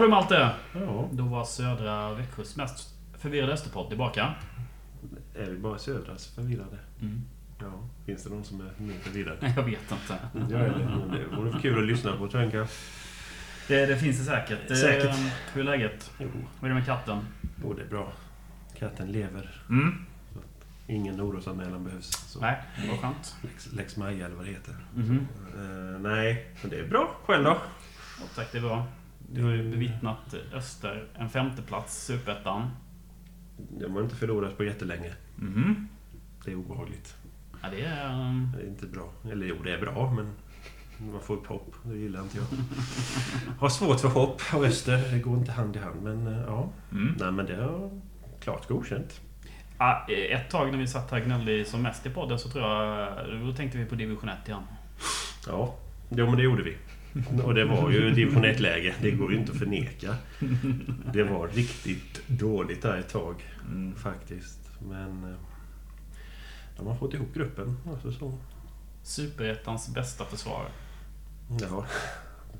Jaha du Malte. Ja, Då var södra Växjös mest förvirrade Österpodd tillbaka. är vi bara södras förvirrade? Mm. Ja, finns det någon som är mer förvirrad? Jag vet inte. Jag heller, men det vore kul att lyssna på tänker jag. Det, det finns det säkert. Säkert. Hur är läget? Jo, Vad är det med katten? jo, det är bra. Katten lever. Mm. Ingen orosanmälan behövs. Så. Nej, vad skönt. Lex, Lex Maja eller vad det heter. Mhm. Eh, nej, men det är bra. Själv då? Ja, tack, det är bra. Du har ju bevittnat Öster, en femteplats, Superettan. De har inte förlorat på jättelänge. Mhm. Det är obehagligt. Ja, det är... Det är inte bra. Eller jo, det är bra, men man får upp hopp. Det gillar inte jag. Har svårt för hopp och Öster. Det går inte hand i hand, men eh, ja. Mm. Nej, men det är klart godkänt. Ja, ett tag när vi satt här gnällde som mest i podden så tror jag... Då tänkte vi på division 1 igen. Ja, jo, men det gjorde vi. Och det var ju division 1-läge. Det går ju inte att förneka. Det var riktigt dåligt där ett tag, Mm. faktiskt. Men eh, de har fått ihop gruppen. Alltså så. Superettans bästa försvar. Ja,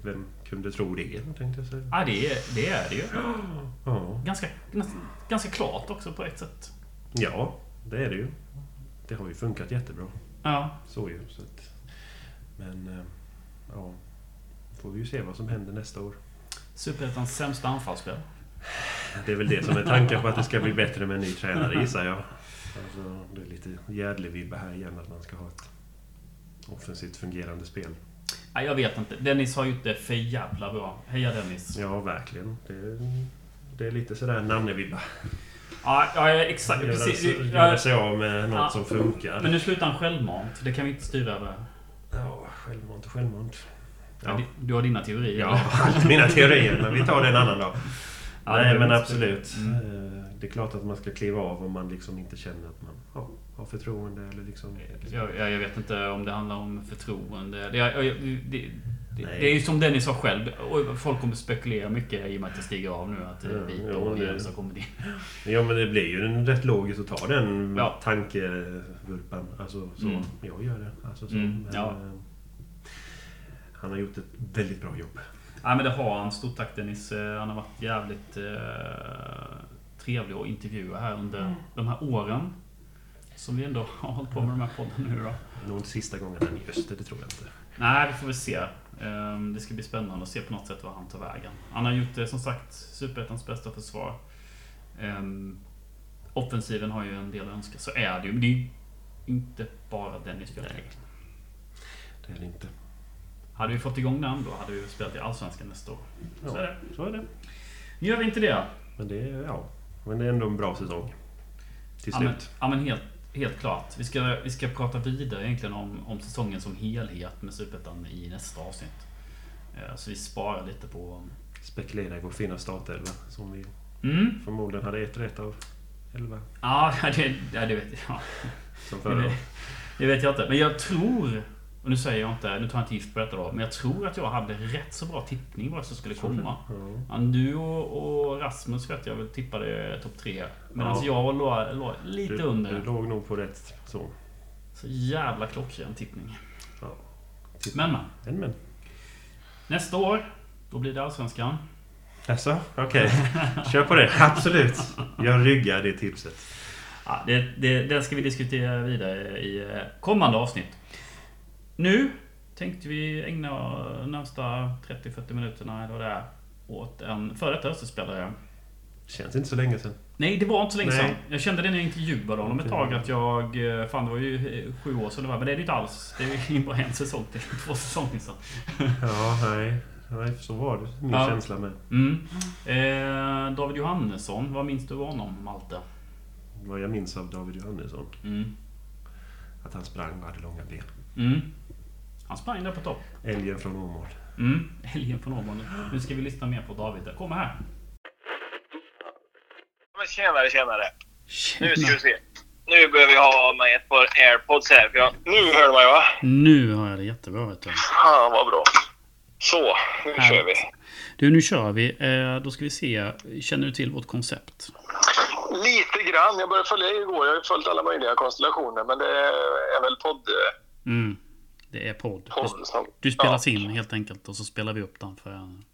vem kunde tro det, tänkte jag säga. Ja, det är det, är det ju. Ja. Ganska, ganska klart också på ett sätt. ja, det är det ju. Det har ju funkat jättebra. Ja. Så ju. Så att, men eh, ja, får vi ju se vad som händer nästa år. Superettans sämsta anfallsspel. Det är väl det som är tanken på att det ska bli bättre med en ny tränare gissar jag. Alltså, det är lite Gärdle-vibbar här igen att man ska ha ett offensivt fungerande spel. Nej, jag vet inte. Dennis har gjort det för jävla bra. Heja Dennis. Ja, verkligen. Det, det är lite sådär namnevibbar. Ja, ja exakt. Göra, Precis. göra sig av med något Ja. som funkar. Men nu slutar han självmant. Det kan vi inte styra över. Ja, självmant och självmant. Ja. Ja. du- har dina teorier. Jag allt mina teorier, men vi tar det en annan dag. Ja, Nej, men absolut. Mm. Eh, Det är klart att man ska kliva av om man liksom inte känner att man ja, har förtroende eller liksom... Jag, jag, jag vet inte om det handlar om förtroende. Det, jag, jag, det, det, det är ju som Dennis sa själv. Folk kommer spekulera mycket i och med att det stiger av nu. Att det är Ja, ja, och Jens har kommit in. Ja, men det blir ju rätt logiskt att ta den Ja. tankevurpan. Alltså, så. Mm. Jag gör det. Alltså, så. Mm, Men, ja. Eh, Han har gjort ett väldigt bra jobb. Nej men det har han. Stort tack Dennis. Eh, Han har varit jävligt eh, trevlig att intervjua här under de här åren. Som vi ändå har hållit på med de här podden nu då. Nog sista gången han är i öster, det tror jag inte. Nej, vi får väl se. Ehm, Det ska bli spännande att se på något sätt vad han tar vägen. Han har gjort det som sagt Superettans bästa försvar. Ehm, Offensiven har ju en del att önska. Så är det ju. Men det är ju inte bara Dennis fel. Nej. Det är det inte. Hade vi fått igång den då hade vi spelat i Allsvenskan nästa år. Så är det. så är det. Nu gör vi inte det. Men det är, ja. Men det är ändå en bra säsong. Till Ja men, slut. ja, men helt, helt klart. Vi ska, vi ska prata vidare egentligen om, om säsongen som helhet med Superettan i nästa avsnitt. Eh, Så vi sparar lite på... Spekulera i vår fina startelva som vi Mm. förmodligen hade ett rätt av elva Ja, det, ja, det vet jag. som förra året. det vet jag inte. Men jag tror... Och nu säger jag inte, nu tar jag inte gift på detta då. Men jag tror att jag hade rätt så bra tippning vad som skulle komma. Ja. Ja, du och, och Rasmus vet jag väl tippade topp tre. Medan Ja. jag låg, låg lite Du, under. du låg nog på rätt så. Så jävla klockren tippning. Ja. Tipp- Men men. Men men. Nästa år, då blir det Allsvenskan. Jaså? Okej. Kör på det. Absolut. Jag ryggar det tipset. Ja, det, det, den ska vi diskutera vidare i eh, kommande avsnitt. Nu tänkte vi ägna de närmsta 30-40 minuterna eller vad det är åt en före detta Österspelare. Känns inte så länge sedan. Nej, det var inte så länge Nej. sedan. Jag kände det när jag intervjuade honom ett tag att jag... eh, Fan, det var ju eh, sju år sedan det var. Men det är det inte alls. Det är ju bara en säsong till. Två säsonger sedan. Ja, nej. Nej, så var det. Min Ja. känsla med. Mm. Eh, David Johannesson, vad minns du av honom, Malte? Vad jag minns av David Johannesson. Mm. Att han sprang och hade långa ben. Mm. Han sprang där på topp. Älgen från Åmål. Mm, helgen på Norrbotten. Nu ska vi lyssna mer på David. Kommer här. Men tjenare, tjenare. Nu ska Tjena. vi se. Nu behöver jag ha med ett par airpods här. För jag... Nu hör du mig va? Nu har jag det jättebra vet du. Fan vad bra. Så, nu Härligt. kör vi. Du, nu kör vi. Eh, då ska vi se. Känner du till vårt koncept? Lite grann. Jag började följa igår. Jag har följt alla möjliga konstellationer. Men det är väl podd... Mm. Det är podd. Du spelas in helt enkelt och så spelar vi upp den för en,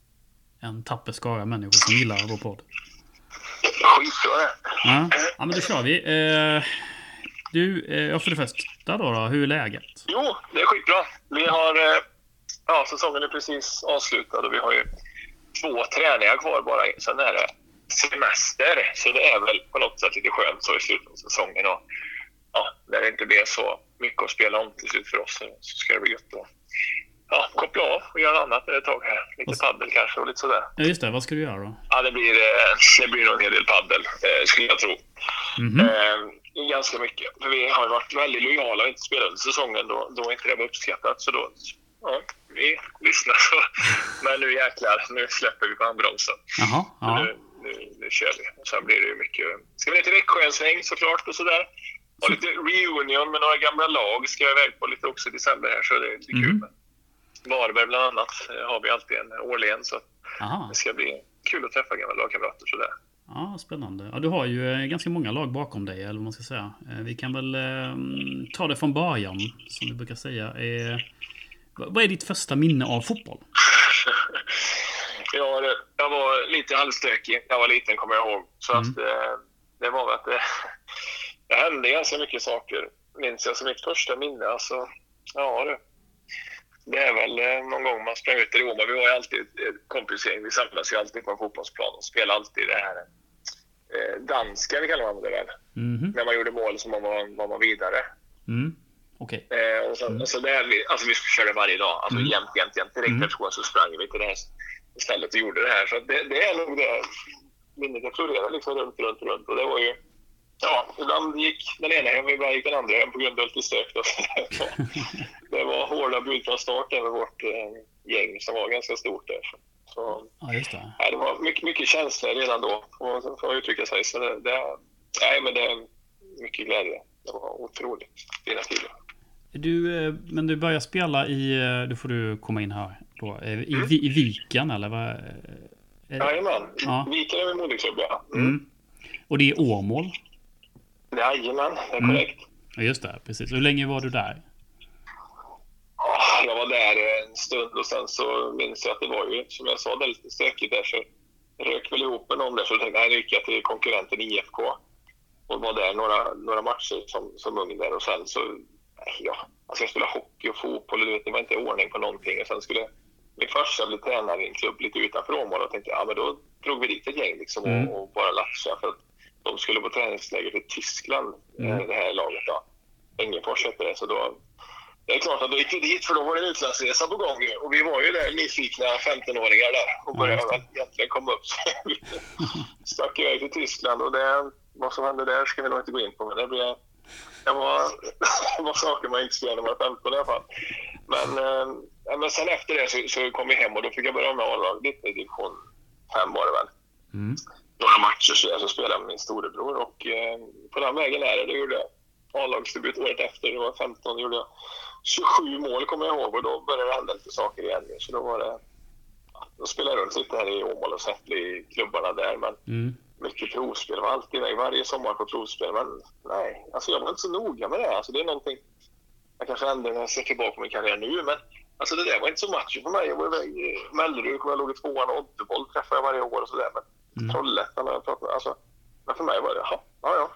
en tapper skara människor som gillar vår podd. Skitbra det. Ja, ja men då kör vi. Eh, du, eh, för det första då, då, hur är läget? Jo, det är skitbra. Vi har... eh, Ja, säsongen är precis avslutad och vi har ju två träningar kvar bara. Sen är det semester, så det är väl på något sätt lite skönt så i slutet av säsongen. Och, ja, när det inte blir så mycket att spela om till slut för oss så ska det bli gött att ja, koppla av och göra annat ett tag här. Lite paddel kanske och lite sådär. Ja, just det. Vad ska du göra då? Ja, det blir, eh, det blir nog en hel del paddel, eh, skulle jag tro. Mhm. Eh, ganska mycket. För vi har varit väldigt lojala och inte spelat under säsongen då, då inte det var uppskattat. Så då, ja, vi lyssnar. Så. Men nu jäklar, nu släpper vi på handbromsen. Jaha, ja. Nu, nu, nu kör vi. Sen blir det ju mycket... Ska vi ner till Växjö en sväng såklart och sådär. Och lite reunion med några gamla lag ska jag iväg på lite också i december här så det är lite kul. Mhm. Varberg bland annat eh, har vi alltid en årligen så Aha. det ska bli kul att träffa gamla lagkamrater sådär. Ja, spännande. Ja, du har ju eh, ganska många lag bakom dig, eller vad man ska säga. Eh, Vi kan väl eh, ta det från början, som vi brukar säga. Eh, vad är ditt första minne av fotboll? var- jag var lite halvstökig. Jag var liten kommer jag ihåg. Så Mm. att eh, det var väl att det, det hände ganska mycket saker. Minns jag som mitt första minne. Alltså, ja du. Det är väl eh, någon gång man sprang ut i Roma. Vi var ju alltid ett ett kompisgäng. Vi samlades ju alltid på en fotbollsplan och spelade alltid det här eh, danska, vi kallar det väl. Mhm. När man gjorde mål så var man, var man vidare. Mm. Okej. Eh, och sen, så där, vi, alltså vi körde varje dag, alltså Mm. jämt, jämt, jämt. Direkt Mm. efter så sprang vi till det här stället och gjorde det här. Så det, det är nog det minnet jag florerar liksom runt, runt, runt. Och det var ju, ja, ibland gick den ena hem, ibland gick den andra hem på grund av lite stök. det, var, hårda bud från start över vårt eh, gäng som var ganska stort där. Så, Ja, just det. nej, det var mycket, mycket känslor redan då, får man- uttrycka sig. Så det, det, nej, men det är mycket glädje. Det var otroligt fina tider. Du, eh, men du börjar spela i, eh, då får du komma in här, då, i, Mm. I Viken eller vad? Jajamän. Ja. Viken är min moderklubb, ja. Mm. Mm. Och det är Åmål? Jajamän, det är Mm. korrekt. Ja, just det. Precis. Hur länge var du där? Jag var där en stund och sen så minns jag att det var ju, som jag sa, det lite stökigt där. Så rök väl ihop med någon där så tänkte jag, gick jag till konkurrenten IFK. Och var där några, några matcher som, som ung där och sen så, ja, alltså jag spelade hockey och fotboll och du vet, det var inte ordning på någonting. Och sen skulle min farsa bli tränare i en klubb lite utanför Åmål och tänkte ja men då drog vi dit ett gäng liksom och, Mm. och bara latcha för att de skulle på träningsläger till Tyskland, Mm. eh, det här laget då. Engelsfors hette det, så då det är klart att då gick vi dit för då var det en utlandsresa på gång och vi var ju där nyfikna 15-åringar där och Ja, började väl egentligen komma upp. Stack iväg till Tyskland och det, vad som hände där ska vi nog inte gå in på men det blev det var, det var saker man inte skulle göra när man var 15 i alla fall. Men, eh, men sen efter det så, så kom vi hem och då fick jag börja med A-lag lite i division 5 var det väl. Mm. Några matcher så jag så spelade jag med min storebror och eh, på den vägen är det. Då gjorde jag A-lagsdebut året efter. Det var 15. gjorde jag 27 mål kommer jag ihåg och då började det hända lite saker igen. Så då var det... Då spelade jag runt lite här i Åmål och Säffle i klubbarna där. Men Mm. mycket provspel. Var alltid iväg varje sommar på provspel. Men nej, alltså jag var inte så noga med det. Alltså det är någonting jag kanske ändrar när jag ser tillbaka på min karriär nu. Men alltså det där var inte så matcher för mig. Jag var iväg i Mellerud, jag låg i tvåan och Oddeboll träffade jag varje år och sådär. Men Mm. Trollhättan har jag pratat med. Alltså, men för mig var det, ja ja.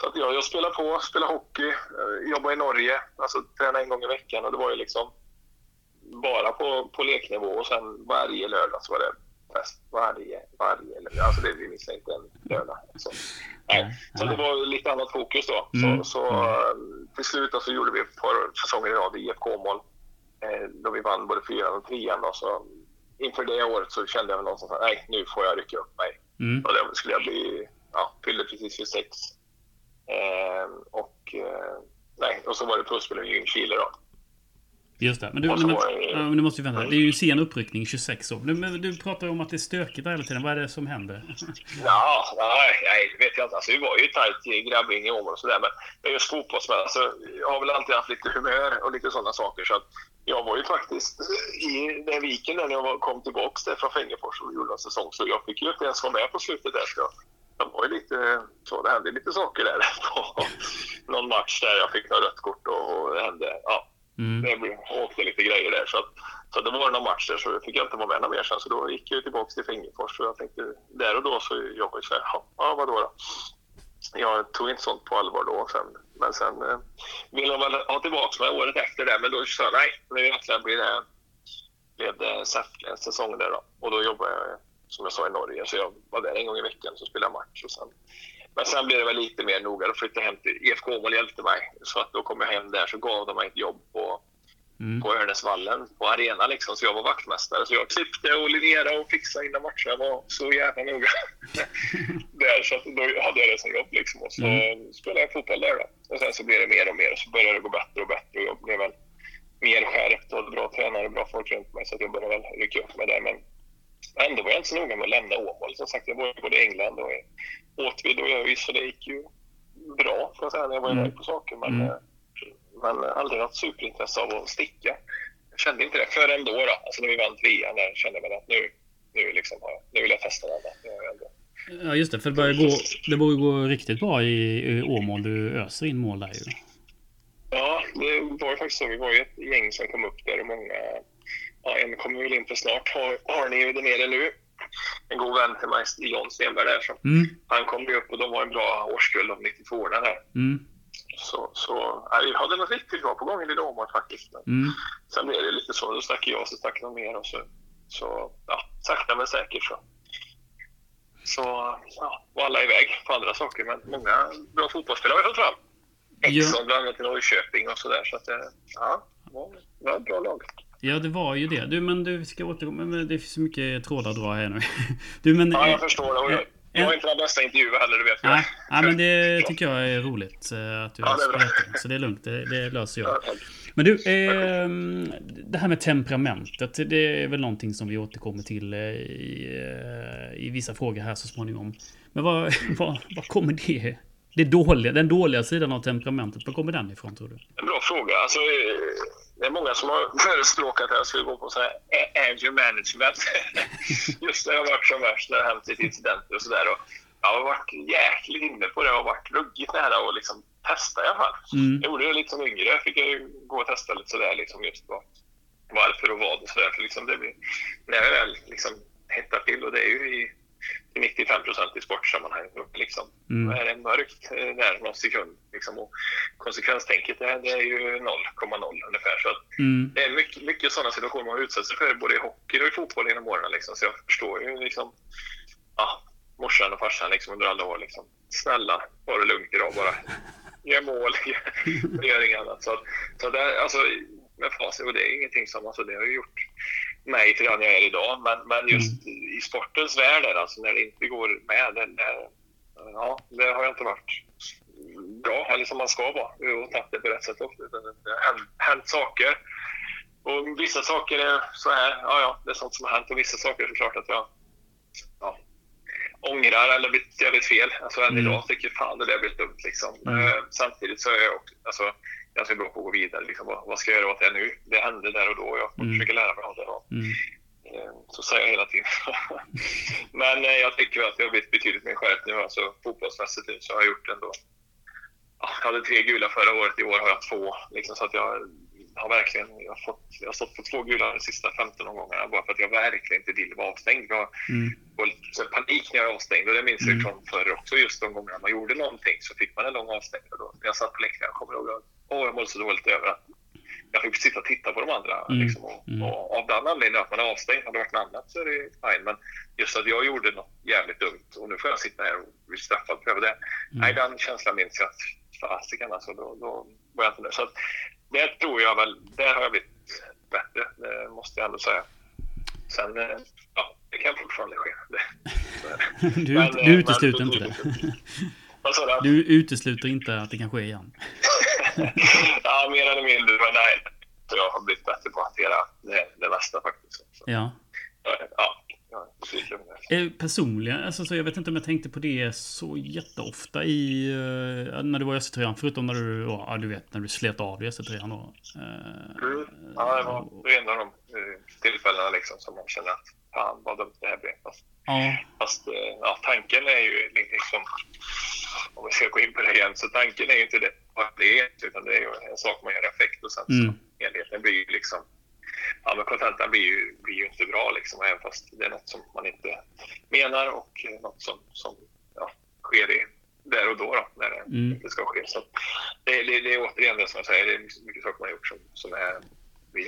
Så att jag, jag spelar på, spelar hockey, eh, jobbar i Norge, alltså tränar en gång i veckan och det var ju liksom bara på, på leknivå och sen varje lördag så var det fest. Varje, varje lördag. Alltså det vi missade inte en lördag. Så, nej. så det var lite annat fokus då. Mm. Så, så eh, till slut då så gjorde vi ett par säsonger i rad IFK-mål. Eh, då vi vann både fyran och trean. Och så, inför det året så kände jag väl någonstans att nej, nu får jag rycka upp mig. Mm. Och då skulle jag bli, ja, fyllde precis 26. Eh, och, eh, nej, och så var det plusspel i Ljungskile då. Just det. Men du, men, var det- ja, men du måste ju vänta. Det är ju en sen uppryckning, 26 år. Men, men du pratar ju om att det är stökigt där hela tiden. Vad är det som händer? Ja, nej, nej, det vet jag inte. Alltså, vi var ju tajt grabbing i Åmål och sådär. Men, men just fotbollsmässigt, alltså, jag har väl alltid haft lite humör och lite sådana saker. Så att jag var ju faktiskt i den viken där när jag var- kom tillbaka där från Fängefors och gjorde en säsong. Så jag fick ju inte ens vara med på slutet där. Så jag var ju lite, så det hände lite saker där på någon match där jag fick något rött kort och, det hände, ja, Mm. det blev- åkte lite grejer där. Så att Så det var någon match där så fick jag inte vara med någon mer sen. Så då gick jag tillbaka till Fingerfors och jag tänkte där och då så jag så här, ja, ja vadå då? Jag tog inte sånt på allvar då. Sen, men sen eh, ville de väl ha tillbaka mig året efter det. Men då sa jag nej, nu jäklar blir det, blev det Säffle en eh, säsong där då. Och då jobbade jag som jag sa i Norge. Så jag var där en gång i veckan och spelade match. Och sen, men sen blev det väl lite mer noga. Då flyttade jag hem till IFK Åmål hjälpte mig. Så att då kom jag hem där så gav de mig ett jobb på Mm. på Örnäsvallen på arena liksom. Så jag var vaktmästare. Så jag klippte och linjerade och fixade innan matcherna. Jag var så jävla noga. där, så då hade jag det som jobb liksom. Och så Mm. spelade jag fotboll där då. Och sen så blev det mer och mer och så började det gå bättre och bättre. Och jag blev väl mer skärpt och hade bra tränare och bra folk runt mig. Så att jag började väl rycka upp mig där. Men ändå var jag inte så noga med att lämna Åmål. Som sagt, jag var både i England och i Åtvid och Övik. Så det gick ju bra får jag säga när jag var Mm. iväg på saker. Men, Mm. Men aldrig haft superintresse av att sticka. Jag kände inte det förrän då. då. Alltså när vi vann trean där kände väl att nu, nu, liksom, nu vill jag testa något annat. Ja, just det. För det börjar gå, det börjar gå riktigt bra i, i Åmål. Du öser in mål där ju. Ja, det var ju faktiskt så. Vi var ju ett gäng som kom upp där och många... Ja, en kommer väl in för snart. Har, har ni ju där nere nu. En god vän till mig, John Stenberg där. Mm. han kom ju upp och de var en bra årskull av 92 där. Mm. Så, så ja, vi hade något riktigt bra på gång i Åmål faktiskt. Men Mm. sen blev det lite så. Då stack jag så stack någon mer och så, så ja, sakta men säkert så. Så ja, var alla iväg på andra saker. Men många bra fotbollsspelare har vi fått fram. Exxon bland annat i Norrköping och sådär. Så att det, ja, det var, det var ett bra lag. Ja, det var ju det. Du, men du, vi ska återkomma. Men det finns så mycket trådar att dra här nu. Du, men... Ja, eh, jag förstår det. Jag, jag var inte den bästa intervjun heller, du vet. Nej, nej, men det tycker jag är roligt. eh, Att du Ja, det bra. berättar. Så det är lugnt. Det, det löser jag. Ja. Men du, eh, det här med temperamentet. Det är väl någonting som vi återkommer till eh, i, eh, i vissa frågor här så småningom. Men vad, vad, vad kommer det? Det dåliga, den dåliga sidan av temperamentet, var kommer den ifrån tror du? En bra fråga. Alltså, det är många som har förespråkat att jag skulle gå på så här anger management. Just när jag varit som värst, när det hänt lite incidenter och sådär. Jag har varit jäkligt inne på det och varit ruggigt nära och liksom testa i alla fall. Mm. Jag gjorde det lite som yngre. Jag fick ju gå och testa lite sådär liksom just vad, varför och vad och sådär. För liksom det blir, när jag väl liksom hettar till och det är ju i 95 procent i sportsammanhang. Liksom. Mm. Är det mörkt eh, där någon sekund. Liksom. Och konsekvenstänket det, det är ju 0,0 ungefär. Så Mm. det är mycket, mycket sådana situationer man utsätter sig för både i hockey och i fotboll genom åren. Liksom. Så jag förstår ju liksom, ja, morsan och farsan liksom, under alla år. Liksom. Snälla, ta det lugnt idag bara. Gör mål, gör inget annat. Så, så det, alltså, med facit, och det är ingenting som, alltså, det har gjort mig till den jag är idag. Men, men just i sportens värld, där, alltså, när det inte går med, det, det, ja, det har jag inte varit bra, eller som man ska vara, och tagit det på rätt sätt utan Det har hänt, hänt saker. Och vissa saker är så här, ja, ja, det är sånt som har hänt. Och vissa saker är såklart att jag ja, ångrar eller blivit jävligt fel. Alltså än Mm. idag tycker jag fan det där blev dumt liksom. Mm. Eh, samtidigt så är jag också alltså, ganska bra på att gå vidare. Liksom, vad, vad ska jag göra åt det nu? Det hände där och då och jag Mm. försöka lära mig av det. Och, Mm. eh, så säger jag hela tiden. Men eh, jag tycker att jag har blivit betydligt mer skärpt nu. Alltså, fotbollsmässigt nu så har jag gjort ändå... Ja, jag hade tre gula förra året, i år har jag två. Liksom, så att jag har verkligen jag har fått, jag har stått på två gula de sista 15 omgångarna bara för att jag verkligen inte vill vara avstängd. Jag Mm. får panik när jag är avstängd och det minns jag Mm. från förr också. Just de gångerna man gjorde någonting så fick man en lång avstängning. Och då, jag satt på läktaren, kommer ihåg åh, jag mådde så dåligt över att jag fick sitta och titta på de andra. Mm. Liksom, och, Mm. och av den anledningen att man är avstängd, hade det varit något annat så är det fine. Men just att jag gjorde något jävligt dumt och nu får jag sitta här och bli straffad för det. Mm. Nej, den känslan minns jag fasiken alltså, då, då var jag inte nöjd. Så att, det tror jag väl, där har jag blivit bättre, det måste jag ändå säga. Sen, eh, ja, det kan fortfarande ske. Du, Men, ut- eh, du men utesluter inte det. Vad sa du? Du utesluter inte att det kan ske igen. ja, mer eller mindre, men nej. Jag har blivit bättre på att hantera det, det mesta faktiskt. Så, Ja. ja. Eh, Personligen, alltså, så jag vet inte om jag tänkte på det så jätteofta i... eh, när du var i SC3, förutom när du, ja, du vet, när du slet av dig i SC3 då. Eh, Mm. Ja, det var det är en av de tillfällena liksom som man känner att fan vad dumt det här blev. Fast, Ja. fast eh, ja, tanken är ju liksom, om vi ska gå in på det igen, så tanken är ju inte det vad det är, utan det är ju en sak man gör effekt och sen Mm. så helheten blir ju liksom ja, men kontentan blir ju, blir ju inte bra liksom, även fast det är något som man inte menar och något som, som ja, sker i, där och då, då när det Mm. ska ske. Så det, det, det är återigen det som jag säger, det är mycket saker man har gjort som, som är,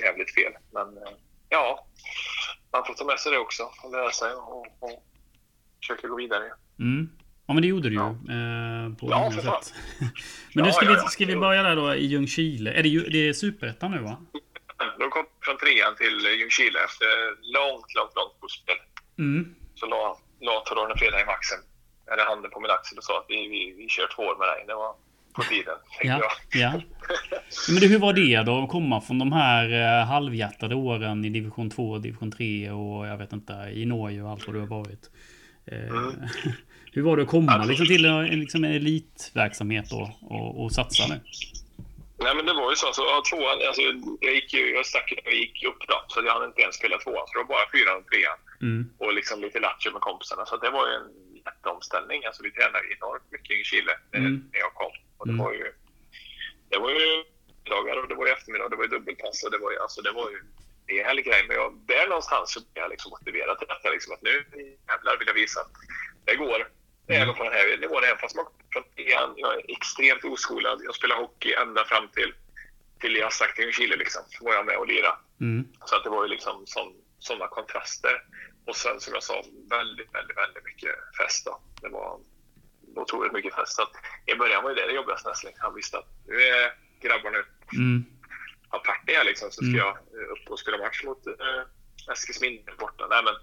jävligt fel. Men eh, ja, man får ta med sig det också och lära sig och, och försöka gå vidare. Mm. Ja men det gjorde du ju. Ja. Eh, på Ja, för fan. sätt. men nu Ja, ska, ja, vi, ska vi börja där då i Ljungskile. Är det, det är superettan nu va? De kom från trean till Ljungskile efter långt, långt, långt fotboll. Mm. Så la, la Torone Fredag i maxen, eller handen på min axel och sa att vi, vi, vi kör två år med dig. Det var på tiden, Ja, jag. ja. Men du, hur var det då att komma från de här eh, halvhjärtade åren i division 2, division 3 och jag vet inte, i Norge och allt vad du har varit? Eh, Mm. Hur var det att komma Alltså- liksom, till en, liksom, en elitverksamhet då och, och satsa nu? Nej men det var ju så. så ja, tvåan, alltså, jag, gick ju, jag stack jag gick upp då, så jag hann inte ens spela tvåan. Så det var bara fyran och trean. Mm. Och liksom lite lattjo med kompisarna. Så det var ju en jätteomställning. Alltså vi tränade enormt mycket i Chile Mm. när jag kom. Och det Mm. var ju... Det var ju dagar och det var ju eftermiddag och det var ju dubbelpass och det var ju, alltså det var ju en härlig grej. Men jag, där någonstans så blev jag liksom motiverad till detta. Liksom, att nu jävlar vill jag visa att det går. Även på den här nivån. Även fast man från trean, jag är extremt oskolad. Jag spelar hockey ända fram till, till jag sagt till Chile liksom. Så var jag med och lirade. Mm. Så att det var ju liksom sådana kontraster. Och sen som jag sa, väldigt, väldigt, väldigt mycket fest då. Det var otroligt mycket fest. Så att I början var det det jobbigaste nästan. Han visste att nu är grabbarna Mm. här liksom. Så ska Mm. jag eh, upp och spela match mot äh, Eskilsminne borta. Nej men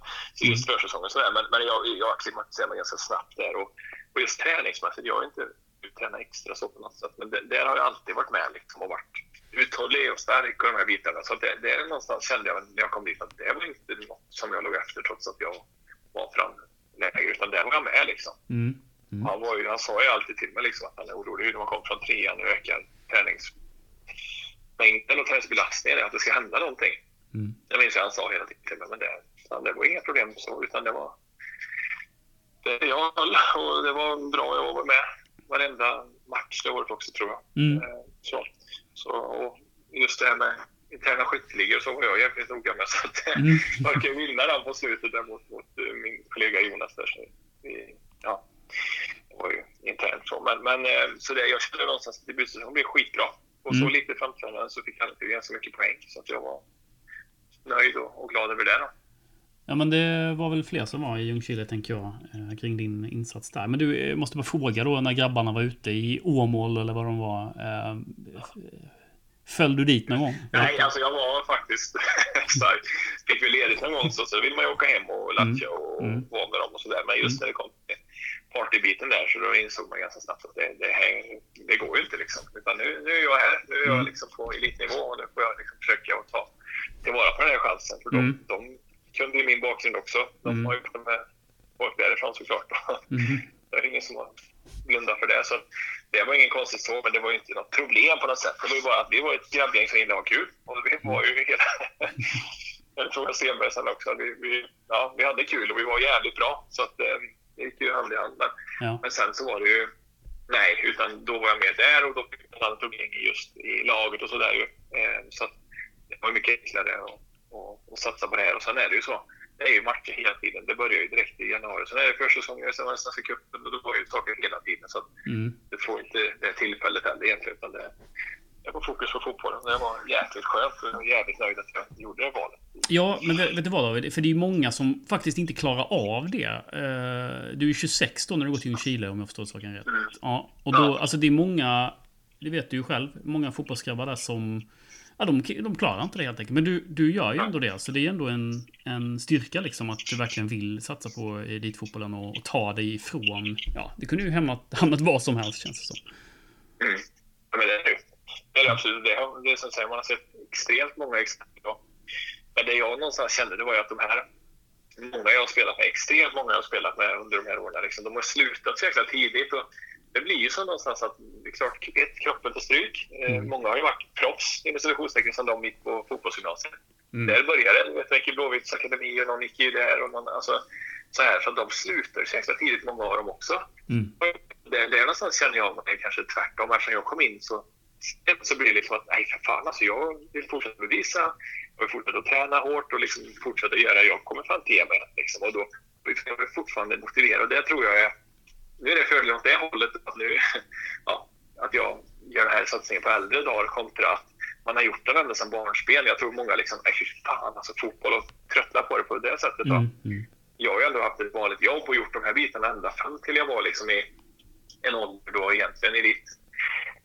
just Mm. försäsongen sådär. Men, men jag, jag acklimatiserade mig ganska snabbt där. Och, och just träningsmässigt, jag har inte tränat extra så på något sätt. Men det, där har jag alltid varit med liksom och varit uthållig och stark och de här bitarna. Så det, det är någonstans kände jag när jag kom dit att det var inte något som jag låg efter trots att jag var framläge. Utan där var jag med liksom. Mm. Mm. Han, var ju, han sa ju alltid till mig liksom att han är orolig när man kommer från trean och ökar träningsmängden och träningsbelastningen. Att det ska hända någonting. Mm. Jag minns att han sa hela tiden till mig, men det, det var inga problem så, utan det var... Det, jag höll och det var bra. Jag var med varenda match det året också, tror jag. Mm. Eh, Så, så, och just det här med interna skytteligor så var jag jävligt noga med. Så att Mm. jag kan vinna den på slutet där mot, mot min kollega Jonas. Där, så ja, det var ju internt så. Men, men eh, så det, jag kände någonstans att debutsäsongen blev skitbra. Och så Mm. lite framträdande så fick han ganska mycket poäng. Så att jag var nöjd och, och glad över det. Då. Ja men det var väl fler som var i Ljungskile tänker jag. eh, Kring din insats där. Men du, eh, måste bara fråga då när grabbarna var ute i Åmål eller vad de var. Föll du dit någon gång? Nej, alltså jag var faktiskt stark. Fick vi ledigt någon gång så, så vill man ju åka hem och latcha och Mm. vara med dem och sådär. Men just när det kom till partybiten där så då insåg man ganska snabbt att det, det, här, det går ju inte liksom. Utan nu, nu är jag här. Nu är jag Mm. liksom på elitnivå och nu får jag liksom försöka att ta tillvara på den här chansen. För de, Mm. de kunde ju min bakgrund också. De Mm. har ju pratat med folk därifrån såklart. Mhm. Det är ingen som har blundat för det. Så det var ingen konstigt så, men det var ju inte något problem på något sätt. Det var ju bara att vi var ett grabbgäng som gillade att ha kul. Och vi var ju hela... Jag tror jag Stenberg sen också. Vi, vi, ja, vi hade kul och vi var jävligt bra. Så att, eh, det gick ju hand i hand. Men, Ja. men sen så var det ju... Nej, utan då var jag med där och då fick jag ett annat umgänge just i laget och sådär ju. Eh, så att det var mycket enklare att, att, att satsa på det här. Och sen är det ju så. Det är ju matcher hela tiden. Det börjar ju direkt i januari. Sen är det försäsongen, sen var det Svenska cupen och då var ju saker hela tiden. Så Mm. du får inte det tillfället heller egentligen. Utan det, jag var fokus på fotbollen. Det var jäkligt skönt och jag är jävligt nöjd att jag gjorde det valet. Ja, men vet, vet du vad David? För det är många som faktiskt inte klarar av det. Eh, du är ju 26 då när du går till Chile om jag förstår saken rätt. Ja, och då, alltså det är många, det vet du ju själv, många fotbollsgrabbar där som Ja, de, de klarar inte det helt enkelt. Men du, du gör ju ändå det. Så det är ändå en, en styrka liksom att du verkligen vill satsa på elitfotbollen och, och ta dig ifrån... Ja, det kunde ju hamnat, hamnat var som helst känns det som. Mm. Ja, men det är det. Det är det absolut. Det, det är som säger, man har sett extremt många exempel. Men det jag någonstans kände det var ju att de här, många jag har spelat med, extremt många jag har spelat med under de här åren, liksom, de har slutat så jäkla tidigt. Och det blir ju så någonstans att, det är klart, ett, kroppen tar stryk. Eh, Mm. Många har ju varit proffs, inom citationstecken, sedan de gick på fotbollsgymnasiet. Mm. Där började det. Jag i Blåvitts akademi och någon gick ju där. Och någon, alltså, så här, så de slutar så jäkla tidigt, många av dem också. Mm. Det, det är någonstans känner jag mig kanske tvärtom. Eftersom jag kom in så så blir det liksom att, nej för fan alltså, jag vill fortsätta bevisa, jag vill fortsätta träna hårt och liksom fortsätta göra, jag kommer fan ge mig. Liksom. Och då liksom, jag är fortfarande motiverad och det tror jag är, nu är det fördelen åt det hållet, att, nu, ja, att jag gör den här satsningen på äldre dagar kontra att man har gjort den ända sedan barnsben. Jag tror många liksom, nej fan alltså fotboll och tröttnar på det på det sättet. Mm, mm. Jag har ju ändå haft ett vanligt jobb och gjort de här bitarna ända fram till jag var liksom i en ålder då egentligen i ditt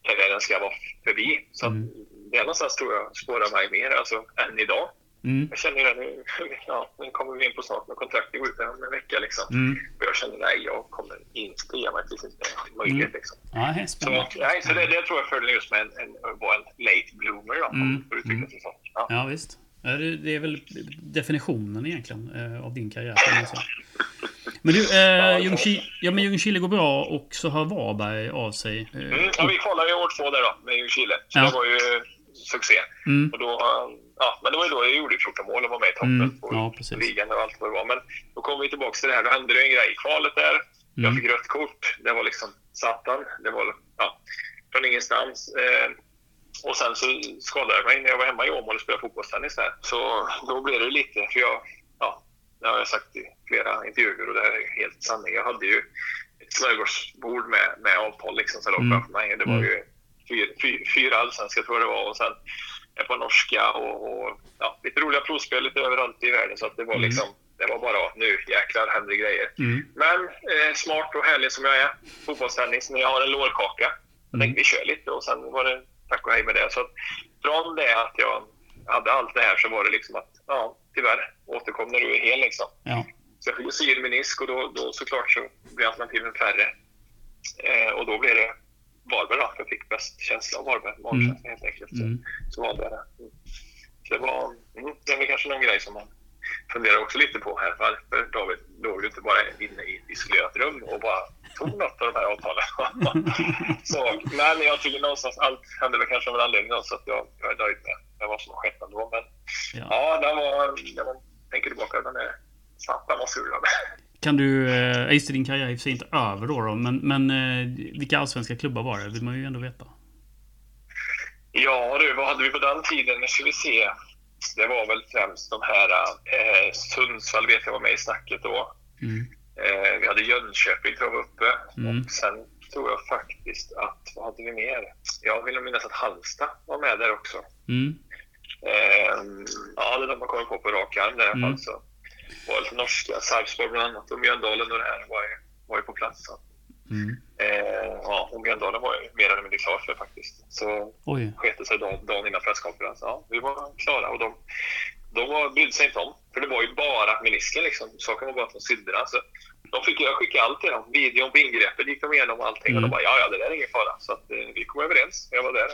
karriären ska vara förbi. Så mm. det någonstans tror jag spårar mig mer alltså, än idag. Mm. Jag känner det nu, ja, nu kommer vi in på snart med kontraktet går ut om en vecka liksom. Mm. Jag känner nej, jag kommer inte ge mig tills det är möjligt mm. liksom. Ja, så, nej, så det, det tror jag fördelen just med en, en, en late bloomer då, mm. för att mm. så. Ja. ja, visst. Det är väl definitionen egentligen eh, av din karriär. Men du, eh, Ljungskile, ja, men Ljungskile går bra och så har Varberg av sig. Eh, mm, ja, vi kvalade ju år två där då med Ljungskile. Så ja. det var ju succé. Mm. Och då, ja, men det var ju då jag gjorde 14 mål och var med i toppen mm. på ja, ligan och allt vad det var. Men då kom vi tillbaka till det här. Då hände det en grej i kvalet där. Jag mm. fick rött kort. Det var liksom satan. Det var ja, från ingenstans. Eh, och sen så skadade jag mig när jag var hemma i Åmål och spelade fotbollstennis där. Så då blev det lite, för jag, ja, det har jag sagt i flera intervjuer och det är helt sanning. Jag hade ju ett smörgåsbord med, med avtal liksom som låg mm. framför mig. Det var ju fyra, fyra, fyra allsvenska tror jag det var och sen ett par norska och, och ja, lite roliga provspel lite överallt i världen. Så att det var mm. liksom det var bara nu jäklar händer det grejer. Mm. Men eh, smart och härlig som jag är, fotbollstennis, när jag har en lårkaka. Jag tänkte vi kör lite och sen var det tack och hej med det. Så att från det att jag hade allt det här så var det liksom att, ja, tyvärr, återkom när du är hel liksom. Ja. Så jag fick sy en menisk och då, då såklart så blev alternativen färre. Eh, och då blev det Varberg då, för jag fick bäst känsla av Varberg, magkänsla mm. helt enkelt. Så, mm. så valde jag det. Mm. Så det var, mm, det var kanske någon grej som man funderar också lite på här. Varför David låg du inte bara inne i ett isolerat rum och bara tog något av de här avtalen? så, men jag tycker någonstans allt hände väl kanske av en anledning så att jag, jag är nöjd med, med vad som har skett ändå. Men ja, ja den var, den var, tänker tillbaka, den är den var sur. Kan du, eh, din karriär i och för sig inte över då, då men, men eh, vilka allsvenska klubbar var det? vill man ju ändå veta. Ja du, vad hade vi på den tiden? Nu ska vi se det var väl främst de här... Eh, Sundsvall vet jag var med i snacket då. Mm. Eh, vi hade Jönköping tror jag var uppe. Mm. Och sen tror jag faktiskt att, vad hade vi mer? Jag vill minnas att Halmstad var med där också. Mm. Eh, ja, det är de man kommer på på rak arm i alla fall. Så var lite norska, Sarpsborg bland annat och Mjölndalen och det här var ju, var ju på plats. Så. Mm. Eh, ja, och Mjölndalen var ju mer eller mindre klar för faktiskt. Så sket sig dagen, dagen innan presskonferensen. Ja, vi var klara och de, de brydde sig inte om. För det var ju bara menisken liksom. Saken var bara att de sydde den. Så de fick, jag skickade allt till dem. Videon på ingreppet gick de igenom allting. Mm. Och de bara, ja, ja, det där är ingen fara. Så att, eh, vi kom överens. Jag var där.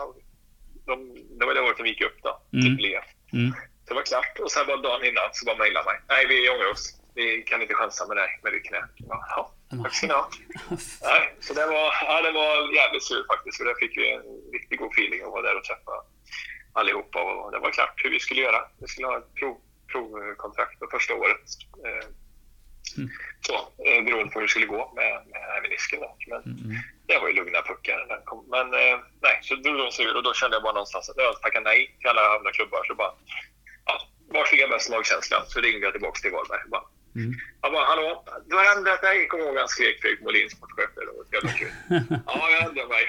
De, det var det året de gick upp då, mm. till Typ mm. det var klart. Och sen var dagen innan så bara mejlade mig. Nej, vi ångrar oss. Vi kan inte chansa med dig med ditt knä. Ja, Tack ska ni ha. Nej, så det var, ja, det var jävligt sur faktiskt. För där fick vi en riktigt god feeling att vara där och träffa allihopa. Och det var klart hur vi skulle göra. Vi skulle ha ett prov, provkontrakt för första året. Eh, mm. Så, eh, beroende på hur det skulle gå med, med menisken. Men mm. det var ju lugna puckar. Men eh, nej, så drog de sig ur och då kände jag bara någonstans att jag tackade nej till alla andra klubbar. Så bara, ja, var fick jag bäst magkänsla? Så ringde jag tillbaka till Varberg. Bara, Mm. Han bara, hallå, du har ändrat dig? Kommer ihåg han skrek Fredrik Molin, sportchef. Det var kul. ja, jag ändrade mig.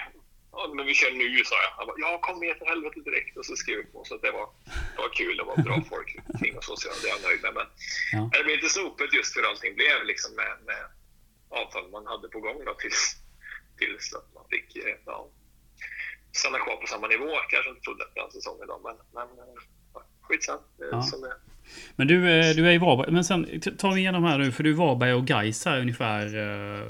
Men vi kör nu, sa jag. Han bara, ja, kom ner för helvete direkt. Och så skrev vi på. Så det var, det var kul. Det var bra folk. Ting och så, så det är jag nöjd med. Men ja. det blev lite snopet just för allting blev liksom med, med avtal man hade på gång då, tills, tills att man fick eh, ja, stanna kvar på samma nivå. Kanske inte trodde efter en säsong idag, men, men ja, skitsamma. Ja. Som är, men du, eh, du är i Varberg. Men sen ta vi igenom här nu, för du är Varberg och Gais här ungefär. Eh,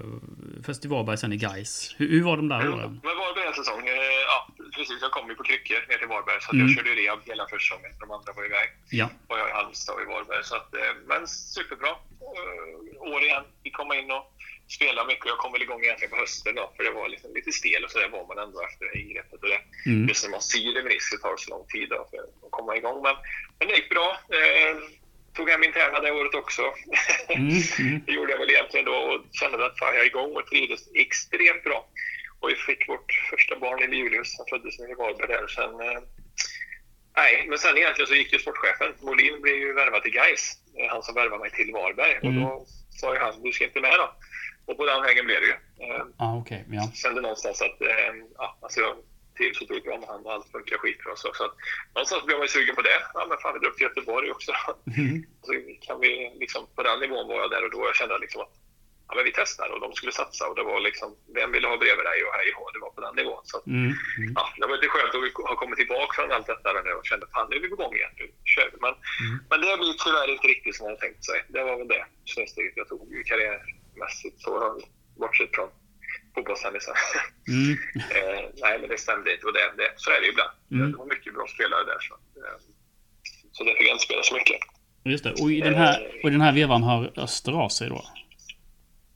först i Varberg, sen i Gais. Hur, hur var de där mm. åren? Men Varberg en säsong. Eh, ja, precis. Jag kom ju på kryckor ner till Varberg. Så mm. jag körde rehab hela försäsongen. De andra var iväg. Ja. Och jag i Halmstad och i Varberg. Så att, men superbra. År igen. Vi kom in och spelade mycket. Jag kom väl igång egentligen på hösten då, för det var liksom lite stel och så där var man ändå efter det ingreppet. Och det, mm. Just när man syr en menisk tar så lång tid då, för att komma igång. Men, men det gick bra. Eh, tog hem interna det året också. Mm. Mm. det gjorde jag väl egentligen då och kände att fan, jag är igång och trivdes extremt bra. Och vi fick vårt första barn i Julius, han föddes i Varberg där. Sen, eh, nej, men sen egentligen så gick ju sportchefen, Molin blev ju värvad till Gais. Han som värvade mig till Varberg. Mm. Och då sa ju han, du ska inte med då. Och på den vägen blev det ju. Ah, okej. Ja. kände någonstans att eh, ja, alltså jag trivs otroligt bra med honom och allt funkar skitbra. Så, så att, någonstans blev man ju sugen på det. Ja, men fan, vi upp till Göteborg också. Mm. Så kan vi liksom, på den nivån var jag där och då jag kände liksom att ja, men vi testar och de skulle satsa och det var liksom, vem ville ha bredvid dig och hej och det var på den nivån. Så att, Mm. Mm. ja, det var lite skönt att ha kommit tillbaka från allt detta nu och kände fan nu är vi på gång igen. Nu kör vi. Men, Mm. men det blir tyvärr inte riktigt som jag hade tänkt sig. Det var väl det snedsteget jag tog karriärmässigt. Så bortsett från fotbollstennisen. Mm. Eh, nej, men det stämde inte. Och det, det, så är det ibland. Mm. Det var mycket bra spelare där. Så, eh, så det fick jag inte spela så mycket. Just det. Och i den här, och i den här vevan har Öster av sig då?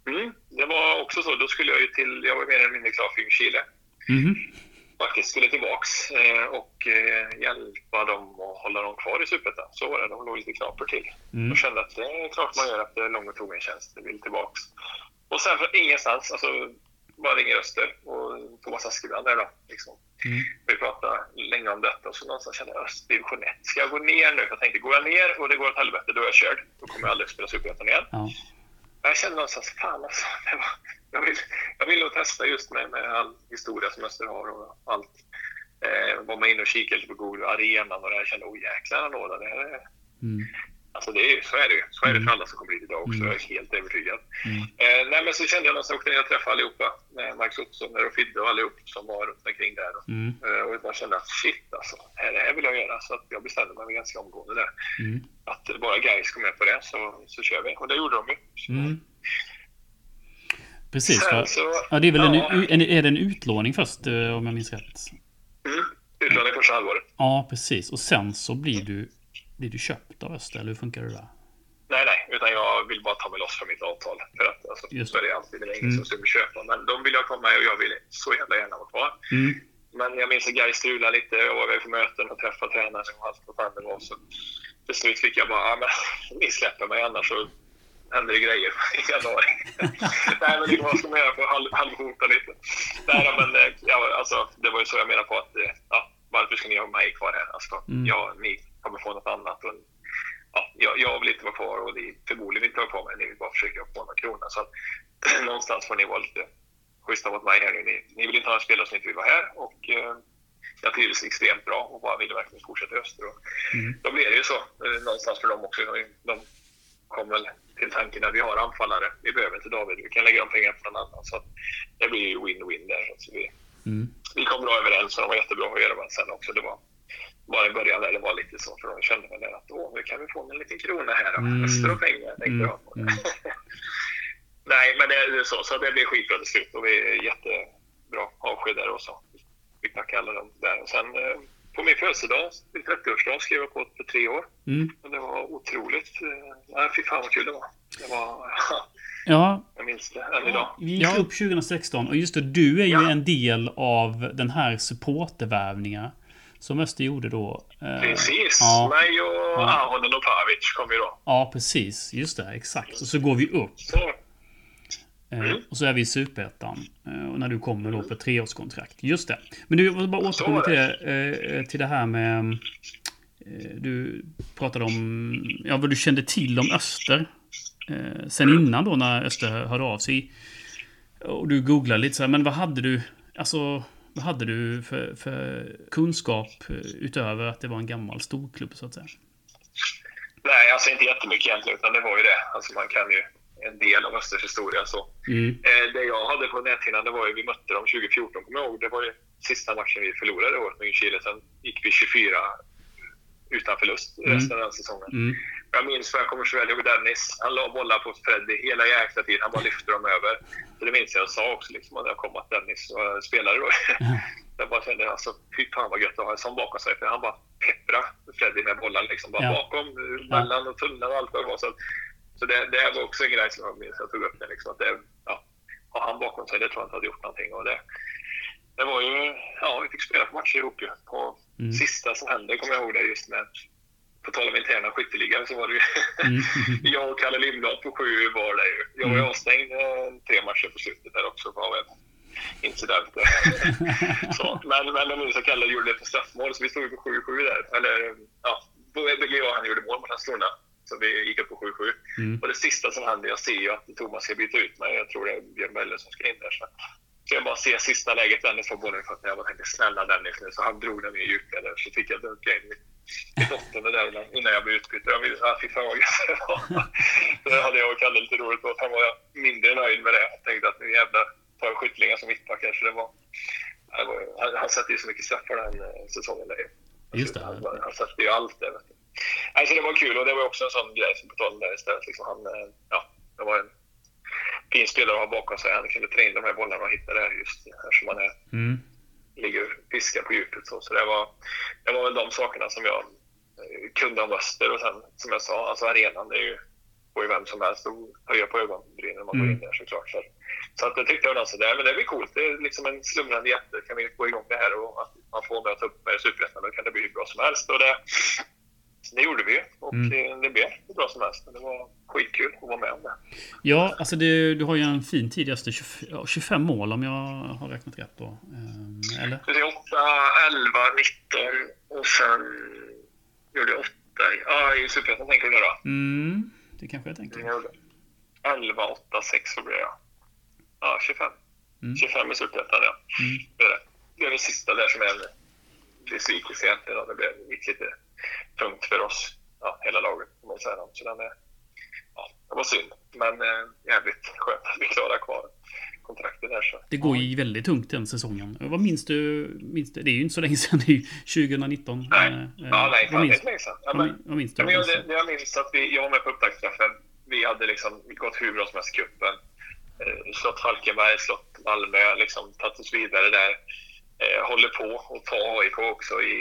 Mm, det var också så. Då skulle jag ju till... Jag var mer eller mindre klar för Chile. Mhm. Faktiskt skulle tillbaks eh, och eh, hjälpa dem och hålla dem kvar i Superettan. Så var det. De låg lite knapert till. Mm. Jag kände att det är klart man gör efter lång och trogen tjänst. Vill tillbaks. Och sen från ingenstans, alltså bara ringer Öster och Thomas Askebrand där då. Liksom. Mm. Vi pratade länge om detta och så någonstans kände jag Öster division 1. Ska jag gå ner nu? Jag tänkte, går jag ner och det går åt helvete, då är jag körd. Då kommer jag aldrig spela Superettan igen. Ja. Jag kände någonstans, fan alltså. Det var, jag, vill, jag vill nog testa just med, med all historia som Öster har och allt. Eh, var man inne och kikade lite på Google arenan och där kände, oh jäklar anordna, det här är... Mm. Alltså det är, så är det ju. Så är det Mm. för alla som kommer hit idag också. Mm. Jag är helt övertygad. Mm. Eh, nej men så kände jag någonstans, jag och träffade allihopa. Eh, Max Ottosson och Fidde och allihop som var runt omkring där. Mm. Eh, och jag bara kände att shit alltså, det här, vill jag göra. Så att jag bestämde mig ganska omgående där. Mm. Att bara guys kom med på det så, så kör vi. Och det gjorde de ju. Precis. Sen så, Ja, det är väl ja, en, en, är det en utlåning först eh, om jag minns rätt? Mm, utlåning första halvåret. Ja, precis. Och sen så blir du, blir du köpt av Öster, eller hur funkar det där? Nej, nej, utan jag vill bara ta mig loss från mitt avtal. För att alltså, Just så är det alltid. Det är ingen Mm. som skulle köpa. Men de vill jag komma med och jag vill så jävla gärna vara kvar. Mm. Men jag minns att Gais strulade lite. Jag var iväg på möten och träffade tränare och allt vad fan det var. Så till slut fick jag bara, ja men ni släpper mig annars så händer det grejer i januari. Nej men det man göra för att halv, halvhota lite? Nej men eh, ja, alltså, det var ju så jag menade på att, eh, ja, varför ska ni ha mig kvar här? Alltså, Mm. ja, ni kommer få något annat. Och, ja, jag, jag vill inte vara kvar och ni förmodligen inte vara kvar men ni vill bara försöka få några kronor. Så att, någonstans får ni vara lite schyssta mot mig här nu. Ni, ni vill inte ha en spelare som inte vill vara här och eh, jag trivdes extremt bra och bara ville verkligen fortsätta i Öster. Och Mm. Då blir det ju så någonstans för dem också. De kom väl till tanken att vi har anfallare. Vi behöver inte David. Vi kan lägga de pengarna på någon annan. Så det blir ju win-win där. Så vi, Mm. vi kom bra överens och de var jättebra att göra med sen också. Det var bara i början där det var lite så. För de kände väl att åh, nu kan vi få en liten krona här. Mm. Öster och pengar tänkte Mm. jag. Mm. Nej, men det är så. Så det blir skitbra till slut och vi är jättebra avsked där och så. Vi tackar alla dem där. Och sen eh, på min födelsedag, min 30-årsdag, skrev jag på för tre år. Mm. Och det var otroligt. eh, Nej, fy fan vad kul det var. Det var... Ja, Jag minns det än idag. vi gick upp 2016 och just det, du är ju Ja. en del av den här supportervärvningen som Öster gjorde då. Eh, Precis. Ja, Mig och Ja. Ahonen och Pavic kom ju då. ja, precis. Just det, exakt. Och så går vi upp. Så, Eh, Mm. och så är vi i Superettan. Eh, och när du kommer då på ett treårskontrakt. Just det. Men du, jag vill bara återkomma till det, eh, till det här med... Eh, du pratade om ja, vad du kände till om Öster. Eh, sen innan då när Öster hörde av sig. Och du googlade lite så här, men vad hade du... Alltså, vad hade du för, för kunskap eh, utöver att det var en gammal storklubb så att säga? nej, alltså inte jättemycket egentligen, utan det var ju det. Alltså man kan ju en del av Östers historia. Så. Mm. Eh, det jag hade på näthinnan, det var ju, vi mötte dem 2014, kommer jag ihåg. Det var ju sista matchen vi förlorade året med Chile. Sen gick vi 24 utan förlust Mm. resten av den säsongen. Mm. Jag minns för jag kommer så väl ihåg Dennis. Han la bollar på Freddy hela jäkla tiden. Han bara lyfte dem över. Så det minns jag jag sa också liksom, när jag kom att Dennis uh, spelade då. jag bara kände alltså, fy fan vad gött att ha en sån bakom sig. För han bara peppra Freddy med bollen liksom. Bara Ja. bakom, eh, mellan och tunneln och allt vad det var. Så, så det, det var också en grej som jag minns jag tog upp det liksom. Att det, ja, ha han bakom sig, det tror jag inte hade gjort någonting. Och det, det var ju, ja, vi fick spela på matcher ihop ju. På Mm. sista som hände kommer jag ihåg det just med på tal om interna skytteligan så var det ju Mm. jag och Kalle Lindblad på sju var det ju. Jag var ju Mm. avstängd eh, tre matcher på slutet där också. Var väl. incidenter. så, men, men jag minns att Kalle gjorde det på straffmål, så vi stod ju på 7-7 där. Eller, ja, och han gjorde mål mot Landskrona. Så vi gick upp på 7-7. Mm. Och det sista som hände, jag ser ju att Thomas ska byta ut mig. Jag tror det är Björn Möller som ska in där. Så. så jag bara ser sista läget, Dennis får bollen i fötterna. Jag bara tänkte snälla Dennis nu. Så han drog den i djupled så fick jag dunka in i åttonde där innan jag blev utbytt. Jag ville, ah, fy fan vad. Så hade jag och Kalle lite roligt åt. Han var mindre nöjd med det. Jag tänkte att nu jävlar tar jag skyttlingar som mittback kanske det var. Han, han sätter ju så mycket straffar den eh, säsongen. Där. Just det. Han, han sätter ju allt där. Vet du. Alltså, det var kul och det var också en sån grej som där istället. Liksom han, eh, ja, det var en fin spelare att ha bakom sig. Han kunde ta in de här bollarna och hitta det just eftersom han är, mm. ligger och fiskar på djupet. Så, så det, var, det var väl de sakerna som jag eh, kunde om Öster. Och sen som jag sa, alltså arenan, det är ju, får ju vem som helst att höja på ögonbrynen när man mm. går in där såklart. Så, så att det tyckte jag alltså, det, men det blir coolt. Det är liksom en slumrande jätte. Kan vi få igång det här och att man får möta upp med Superettan, då kan det bli hur bra som helst. Och det, det gjorde vi och mm. det blev hur bra som helst. Det var skitkul att vara med om det. Ja, alltså det, du har ju en fin tidigaste 25 mål om jag har räknat rätt då. Eh, eller? 8, 11, 19 och sen gjorde jag 8 ja, i Superettan tänker du då? Mm, det kanske jag tänker. Jag 11, 8, 6 så blev jag. Ja, 25. Mm. 25 i Superettan ja. Mm. Det är det. Det är det sista där som är en besvikelse egentligen. Det blev lite tungt för oss, ja, hela laget får man säga. Så den är, ja, det var synd, men eh, jävligt skönt att vi klarade kvar kontraktet där. Så. Det går ju väldigt tungt den säsongen. Vad minns du? Minns du det är ju inte så länge sedan, det är ju 2019. Nej, äh, ja, nej, fan, det är länge sedan. Ja, men, vad minns du? Men jag, det, jag minns att vi, jag var med på upptaktsträffen. Vi hade liksom gått hur bra som helst i cupen. Eh, slått Falkenberg, slått Malmö, liksom tagit oss vidare där. Eh, håller på att ta AIK också i,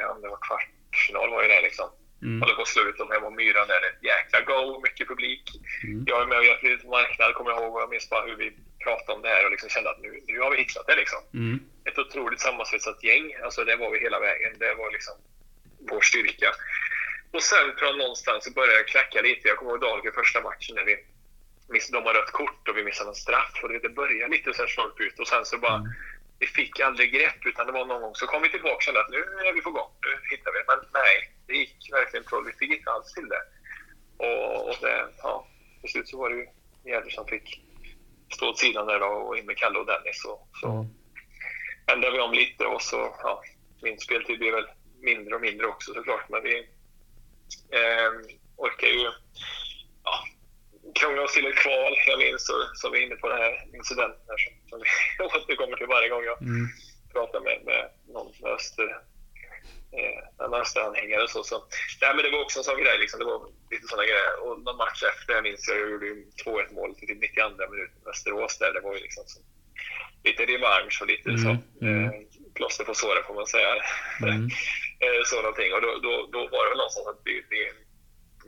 ja, det var kvart kvartsfinal var ju det liksom. Mm. På att slå ut dem hemma på Myran där. Ett jäkla go, mycket publik. Mm. Jag är med och hjälper lite marknad, kommer jag ihåg. Och jag minns bara hur vi pratade om det här och liksom kände att nu, nu har vi hittat det liksom. Mm. Ett otroligt sammansvetsat gäng. Alltså det var vi hela vägen. Det var liksom vår styrka. Och sen från någonstans så började det knacka lite. Jag kommer ihåg Dahlgren första matchen när vi missade, de har rött kort och vi missade en straff. Och det började lite så här ut och sen så bara mm vi fick aldrig grepp utan det var någon gång så kom vi tillbaka och kände att nu är vi på gång, nu hittar vi. Men nej, det gick verkligen troll. Vi fick inte alls till det. Och, och det, ja, till slut så var det ju Gävle som fick stå åt sidan där då, och in med Kalle och Dennis. Och, så mm. ändrade vi om lite och så, ja, min speltid blev väl mindre och mindre också såklart. Men vi eh, orkar ju krångla oss till ett kval. Jag minns, så, så vi är inne på den här incidenten här, som, som vi återkommer till varje gång jag mm. pratar med, med någon med Öster, eh, en Österanhängare. Så, så. Nej, men det var också en sån grej. Liksom. Det var lite såna grejer. Och någon match efter, jag minns, jag gjorde 2-1 mål till 92 minuten Västerås där. Det var ju liksom så, lite revansch och lite mm. så. Mm. Eh, plåster på såren får man säga. Mm. eh, så någonting. Och då, då, då var det väl någonstans att det, det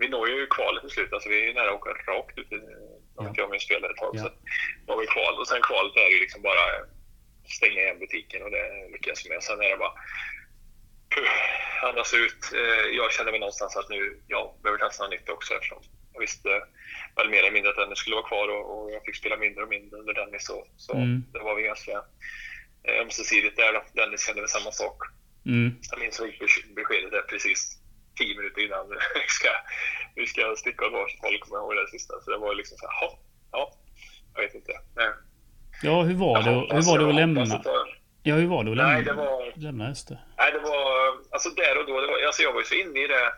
vi når ju kvalet till slut. Alltså vi är nära att åka rakt ut. Om inte jag minns fel ett tag. Ja. Så har vi kval och sen kvalet är ju liksom bara stänga igen butiken och det lyckas med. Sen är det bara andas ut. Eh, jag kände mig någonstans att nu, jag behöver testa något nytt också eftersom jag visste väl mer eller mindre att Dennis skulle vara kvar och, och jag fick spela mindre och mindre under Dennis. Så, så mm. det var vi ganska eh, ömsesidigt där. Dennis kände väl samma sak. Mm. Jag minns beskedet där precis tio minuter innan vi ska, vi ska sticka åt varsitt håll, kommer jag ihåg det sista. Så det var liksom så här, ja, jag vet inte. Nej. Ja, hur var, det, hur var det att lämna? Ja, hur var det att lämna, nej, det var, lämna Öster? Nej, det var, alltså där och då, det var, alltså jag var ju så inne i det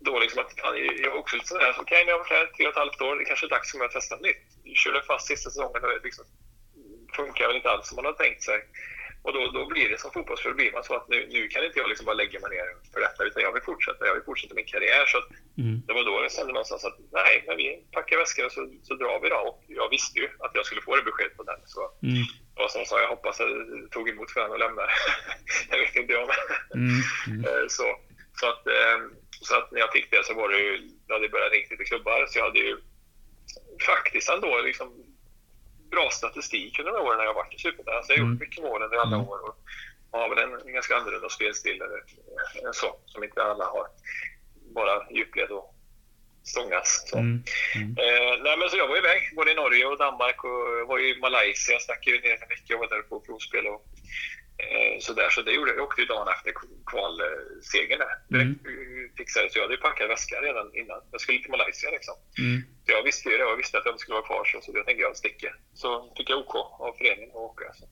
då liksom att fan, jag var också lite sådär, okej okay, nu har jag varit här tre och ett halvt år, det kanske är dags för mig att testa nytt. Jag körde fast sista säsongen och det liksom funkar väl inte alls som man har tänkt sig. Och då, då blir det som fotbollsspelare, blir man så att nu, nu kan inte jag liksom bara lägga mig ner för detta, utan jag vill fortsätta. Jag vill fortsätta min karriär. Så mm. Det var då jag kände någonstans att nej, men vi packar väskorna så, så drar vi då. Och jag visste ju att jag skulle få det beskedet på den. Så mm. Och som sa, jag hoppas att jag tog emot för och lämnade. jag vet inte om. Mm. Mm. Eh, så, så, att, eh, så att när jag fick det så var det ju, jag hade börjat ringa lite klubbar, så jag hade ju faktiskt ändå liksom bra statistik under de åren när jag varit i Superettan. Alltså jag har gjort mm. mycket mål under alla mm. år och har väl en, en ganska annorlunda spelstil eller, så, som inte alla har. Bara djupled och stångas. Så. Mm. Mm. Eh, nej, men så jag var iväg både i Norge och Danmark och var i Malaysia. Jag stack ju ner en vecka och var där på provspel. Och, eh, så, där, så det gjorde jag. Jag åkte ju dagen efter kvalsegern där. Direkt mm. fixade så jag hade ju packat väska redan innan. Jag skulle till Malaysia liksom. Mm. Så jag visste ju det. Jag visste att jag skulle vara kvar så, så jag tänkte jag sticker. Så fick jag OK av föreningen och åka. Så.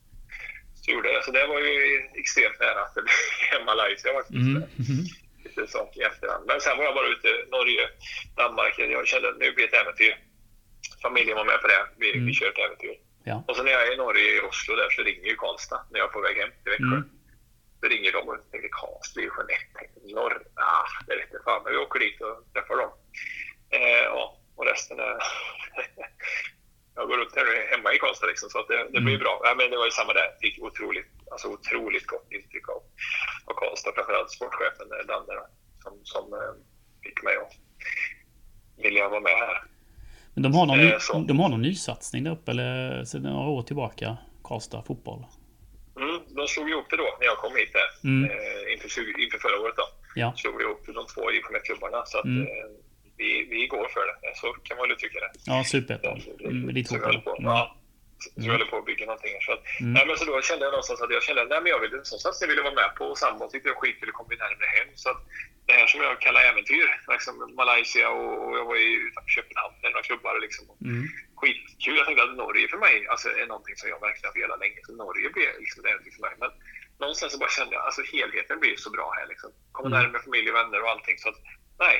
Så gjorde jag det. Så det var ju extremt nära att det blev Malaysia faktiskt. Mm. Mm. Lite sak i efterhand. Men sen var jag bara ute i Norge, Danmark. Jag kände att nu blir det ett äventyr. Familjen var med på det. Vi, Mm. vi kör ett äventyr. Ja. Och så när jag är i Norge, i Oslo, där, så ringer ju Karlstad när jag är på väg hem till Växjö. Mm. Då ringer de och tänker Karlstad, det är ju Jeanette. Norr, ah, det vet jag fan. Men vi åker dit och träffar dem. Eh, ja, och resten är... jag går runt här hemma i Karlstad liksom, så att det, det blir Mm. bra. Ja, men det var ju samma där. Fick otroligt, alltså otroligt gott intryck av, av Karlstad. Framförallt sportchefen eh, Danne som, som eh, fick mig att vilja vara med här. Men de har någon, ny, Eh, de har någon nysatsning där uppe eller sedan några år tillbaka? Karlstad fotboll. Mm, de slog ihop det då när jag kom hit där, Mm. eh, inför, 20, inför förra året. Då. Ja. slog vi ihop de två IFK-klubbarna. Så att, Mm. eh, vi, vi går för det. Så kan man väl uttrycka det. Ja, superettan. Mm, ditt på, Mm. ja, så vi håller på att bygga någonting. Så att, Mm. nej, men så då kände jag någonstans att jag kände nej, men jag ville, någonstans jag ville vara med på och samma tyckte jag skitkul att komma närmare hem. Så att det här som jag kallar äventyr, liksom Malaysia och, och jag var i utanför Köpenhamn med några klubbar. Liksom, Mm. skitkul. Jag tänkte att Norge för mig alltså, är någonting som jag verkligen velat länge. Så Norge blir liksom ett äventyr för mig. Men någonstans så bara kände jag alltså helheten blir så bra här. Liksom. Kommer Mm. närmare familj och vänner och allting. Så att, nej,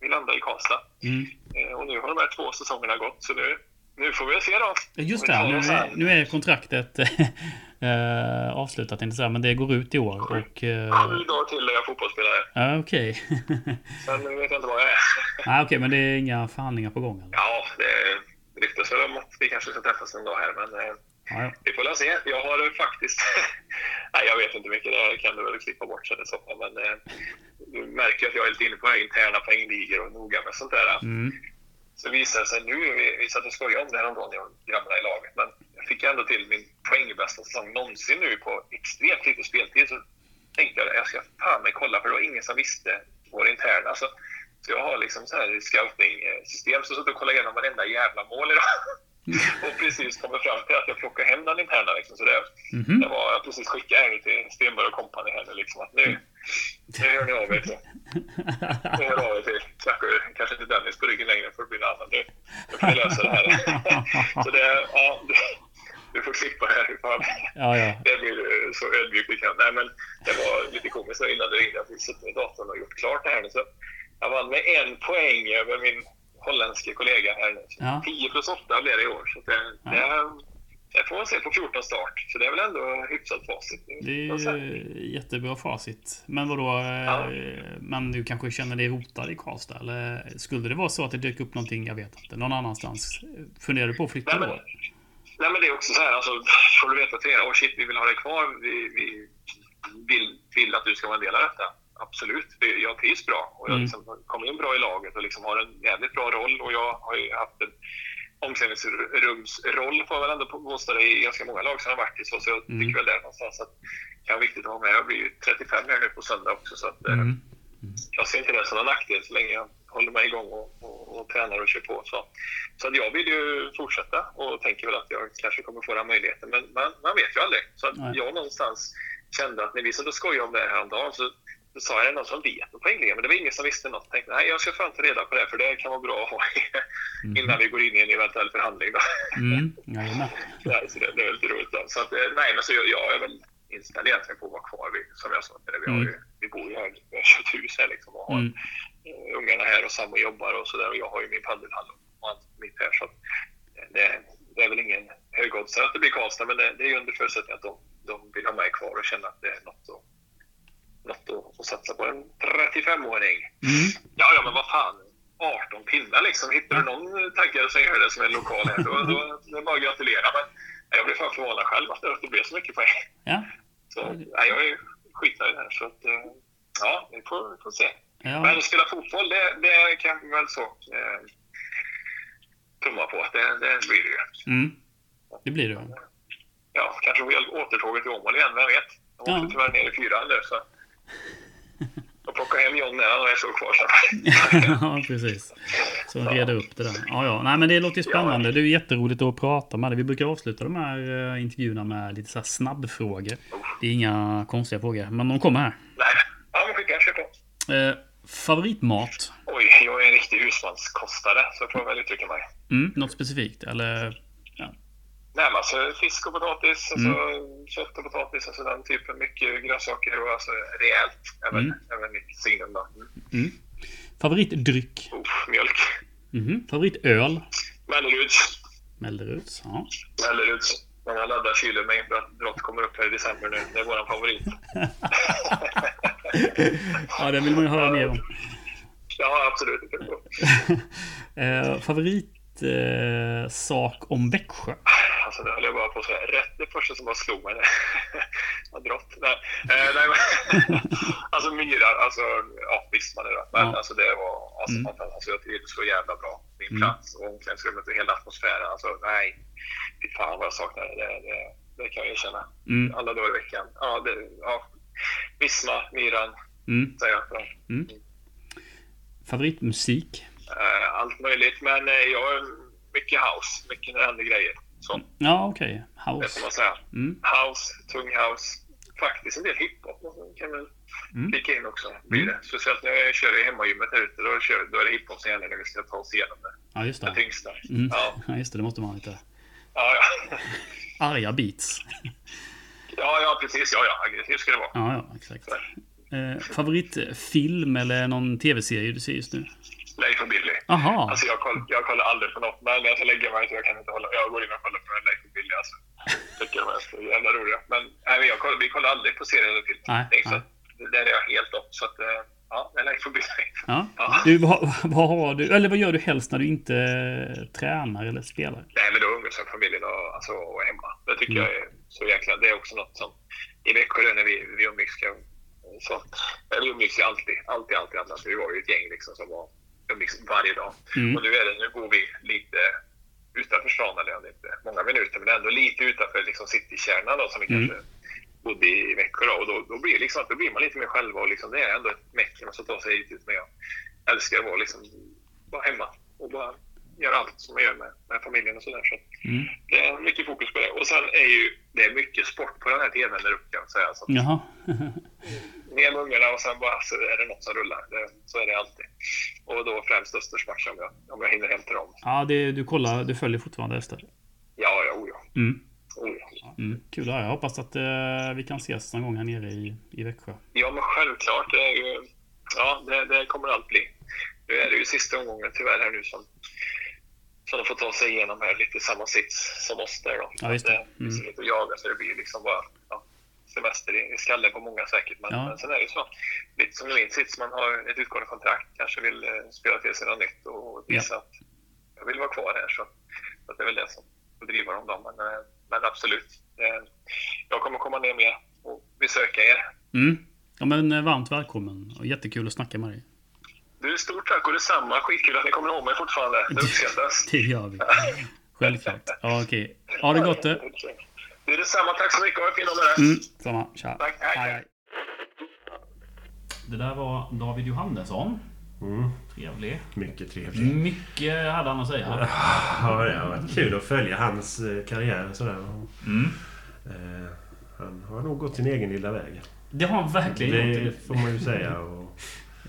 vi landar i Karlstad. Mm. Eh, och nu har de här två säsongerna gått. Så nu, nu får vi se då. Just det, nu är, nu är kontraktet äh, avslutat jag säga, men det går ut i år och... äh, Sju dagar till är jag fotbollsspelare. Ja, okej. Sen vet jag inte vad jag är. Nej, okej, men det är inga förhandlingar på gång eller? Ja, det ryktas väl om att vi kanske ska träffas en dag här. Men eh, Ja, ja. Vi får väl se. Jag har faktiskt... Nej, jag vet inte mycket. Det kan du väl klippa bort sen i så fall. Men eh, du märker att jag är lite inne på interna poängligor och noga med sånt där. Mm. Så visar det sig nu, vi, vi satt och skojade om det här om dagen, jag och grabbarna i laget, men jag fick ändå till min poängbästa säsong någonsin nu på extremt lite speltid. Så tänkte jag jag ska fan mig kolla, för det var ingen som visste vår interna. Alltså, så jag har liksom så här scouting-system, så jag satt och kollade igenom varenda jävla mål idag. och precis kommit fram till att jag plockar hem den interna. Liksom. Så det, Mhm. det var, jag precis skickade här till Stenberg och kompani här nu, liksom, att nu, nu hör ni av er till hör av er till kanske, kanske inte Dennis på ryggen längre för det blir någon annan. Nu, får vi lösa det här. så det, ja, du, du får klippa det här. Fan. Ja, ja. Det blir så ödmjukt vi kan. Nej, men det var lite komiskt innan det ringde att vi suttit med datorn och gjort klart det här nu. Så jag vann med en poäng över min holländske kollega här nu. Ja. 10 plus 8 blev det i år. Så det, det, det får man se på 14 start. Så det är väl ändå hyfsat facit. Det är jättebra facit. Men vadå? eh, Ja. Men du kanske känner dig rotad i Karlstad? Eller skulle det vara så att det dök upp någonting, jag vet inte, någon annanstans? Funderar du på att flytta Nej, då? men, nej, men det är också så här, alltså, får du veta till oh shit, vi vill ha dig kvar, vi, vi vill, vill att du ska vara en del av detta. Absolut, jag trivs bra och jag Mm. liksom kom in bra i laget och liksom har en jävligt bra roll och jag har ju haft en omklädningsrumsroll får jag väl ändå påstå det i ganska många lag som har varit i. Så, så jag Mm. tycker väl det någonstans att det kan vara viktigt att ha med. Jag blir ju 35 här nu på söndag också så att, eh, Mm. jag ser inte det som en nackdel så länge jag håller mig igång och, och, och tränar och kör på. Så, så att jag vill ju fortsätta och tänker väl att jag kanske kommer få den möjligheten. Men man, man vet ju aldrig. Så att Nej. jag någonstans kände att när vi satt och skojade om det här häromdagen så, så sa jag, är det någon som vet något poängliga? Men det var ingen som visste något. Jag tänkte, nej jag ska fan ta reda på det för det kan vara bra att ha innan vi går in i en eventuell förhandling. Då. Mm. Nej, så det, det är lite roligt. Då. Så att, eh, nej, men så jag, jag är väl inställd egentligen på att vara kvar. Vi, som jag sa, vi, har ju, vi bor ju här, vi har köpt hus här liksom och har Mm. eh, ungarna här och samma jobbar och sådär. Och jag har ju min paddelhall och allt mitt här. Så eh, det, det är väl ingen högoddsare att det blir Karlstad, men det, det är ju under förutsättning att de, de vill ha mig kvar och känna att det är något att, något att, att satsa på. En 35-åring. Mm. Ja, ja, men vad fan. 18 pinnar liksom. Hittar du någon taggare som gör det som är lokal här, då, då, då är det bara att gratulera. Men jag blev fan förvånad själv att det blev så mycket poäng. Ja. Så nej, jag är skitnöjd här. Så att, eh, ja, vi får, vi får se. Ja. Men spela fotboll, det, det kan vi väl så eh, tumma på. Det, det blir det ju. Mm. Det blir det. Ja, kanske återtåget till Åmål igen, vem vet? Jag åkte Ja. tyvärr ner i fyran nu så. Jag plockade hem John när han är så kvar ja, precis. Så reda upp det där. Ja, ja. Nej, men det låter ju spännande. Det är jätteroligt att prata med dig. Vi brukar avsluta de här eh, intervjuerna med lite så här snabbfrågor. Det är inga konstiga frågor, men de kommer här. Nej, ja, men skicka, kör på. Eh, favoritmat? Oj, jag är en riktig husmanskostare, så får jag väl uttrycka mig. Mm, något specifikt? Eller? Nej, alltså fisk och potatis, alltså, kött och potatis, alltså den typen. Mycket grönsaker och alltså rejält. Även, Mm. även mitt signum då. Mm. Mm. Favoritdryck? Uff, mjölk. Mhm. Favoritöl? Melleruds. Melleruds? Ja. Melleruds. Många laddar kylen med inför att brott kommer upp här i december nu. Det är vår favorit. ja, det vill man ju höra mer om. Ja, absolut. eh, favorit eh, sak om Växjö? Alltså, det höll jag bara på att säga. Rätt det första som bara slog mig. Vad drott. Nej, eh, nej men, alltså myrar. Alltså, ja visst man är det. Men Ja. alltså det var alltså, Mm. fantastiskt. Alltså, jag trivdes så jävla bra. Min Mm. plats och omklädningsrummet och hela atmosfären. Alltså nej. Fy fan vad jag saknar det. Det, det, kan jag erkänna. Mm. Alla dagar i veckan. Ja, det, ja. Visma, myran, Mm. säger jag. Ja. Mm. Favoritmusik? Eh, allt möjligt. Men eh, jag är mycket house. Mycket när det händer grejer. Så, Ja, okej. det får House. man säga. Mm. House, tung house. Faktiskt en del hiphop kan väl Mm. klicka in också. Blir det. Speciellt när jag kör i hemmagymmet här ute. Då, kör, då är det hiphop som gäller när vi ska ta oss igenom det. Ja, just Det det. tyngsta. Mm. Ja. Ja, just det. Det måste man lite Ja, ja. arga beats. ja, ja, precis. Ja, ja. Aggressivt ska det vara. Ja, ja, exakt. Eh, favoritfilm eller någon tv-serie du ser just nu? Leif och Billy. Aha. Alltså jag, koll, jag kollar aldrig på något, men när jag ska lägga mig så jag kan inte hålla... Jag går in och kollar på Leif och Billy alltså. Tycker de är så jävla roliga. Men nej, jag kollar, vi kollar aldrig på serier eller film. Nej, så där är jag helt upp. Så att, eh, ja, Leif och Billy. Ja. Ja. Du, vad, vad har du, eller vad gör du helst när du inte tränar eller spelar? Nej, men då umgås jag med familjen och, alltså, och hemma. Det tycker Mm. jag är så jäkla... Det är också något som... I Växjö när vi, vi umgicks, så, eh, vi umgicks ju alltid. Alltid, alltid. alltid. Alltså, vi var ju ett gäng liksom som var umgicks varje dag. Mm. Och nu är det, nu bor vi lite utanför stan, eller inte många minuter, men ändå lite utanför liksom citykärnan då, som vi Mm. kanske bodde i Växjö då. Och då, då blir liksom, då blir man lite mer själva och liksom, det är ändå ett meck man ska ta sig hit ut. Men jag älskar att vara liksom, bara hemma och bara göra allt som jag gör med, med familjen och sådär. Så Mm. det är mycket fokus på det. Och sen är ju det är mycket sport på den här tvn där uppe kan jag säga. Så Jaha. ner med ungarna och sen bara så är det något som rullar. Det, så är det alltid. Och då främst Östers match om jag, om jag hinner hem till dem. Ja, det, du kollar, du följer fortfarande Öster? Ja, ja, oh ja. Mm. Mm. Kul att höra. Jag hoppas att eh, vi kan ses någon gång här nere i, i Växjö. Ja, men självklart. Det, är ju, ja, det, det kommer allt bli. Nu är det ju sista omgången tyvärr här nu som, som de får ta sig igenom här. Lite samma sits som oss där då. Ja, just det. Det finns Mm. att jaga så det blir liksom bara ja, semester i, skallen på många säkert. Men, Ja. men sen är det ju så. Lite som i min sits, man har ett utgående kontrakt. Kanske vill eh, spela till sig något nytt och visa att jag vill vara kvar här. Så, så att det är väl det som får driva dem då. Men, eh, men absolut. Eh, jag kommer komma ner mer och besöka er. Mm. Ja, men eh, varmt välkommen. Och jättekul att snacka med dig. Du, stort tack och detsamma. Skitkul att ni kommer ihåg mig fortfarande. Det uppskattas. Det gör vi. Självklart. Ja, okej. Ha det gott du. Det är detsamma. Tack så mycket. Ha en fin dag med det. Mm. Samma. Tja. Tack. Hej, hej. Det där var David Johannesson. Mm. Trevlig. Mycket trevligt. Mycket hade han att säga. Ja, det har varit kul att följa hans eh, karriär. Sådär. Mm. Eh, han har nog gått sin egen lilla väg. Det har han verkligen Det gjort. får man ju säga. Och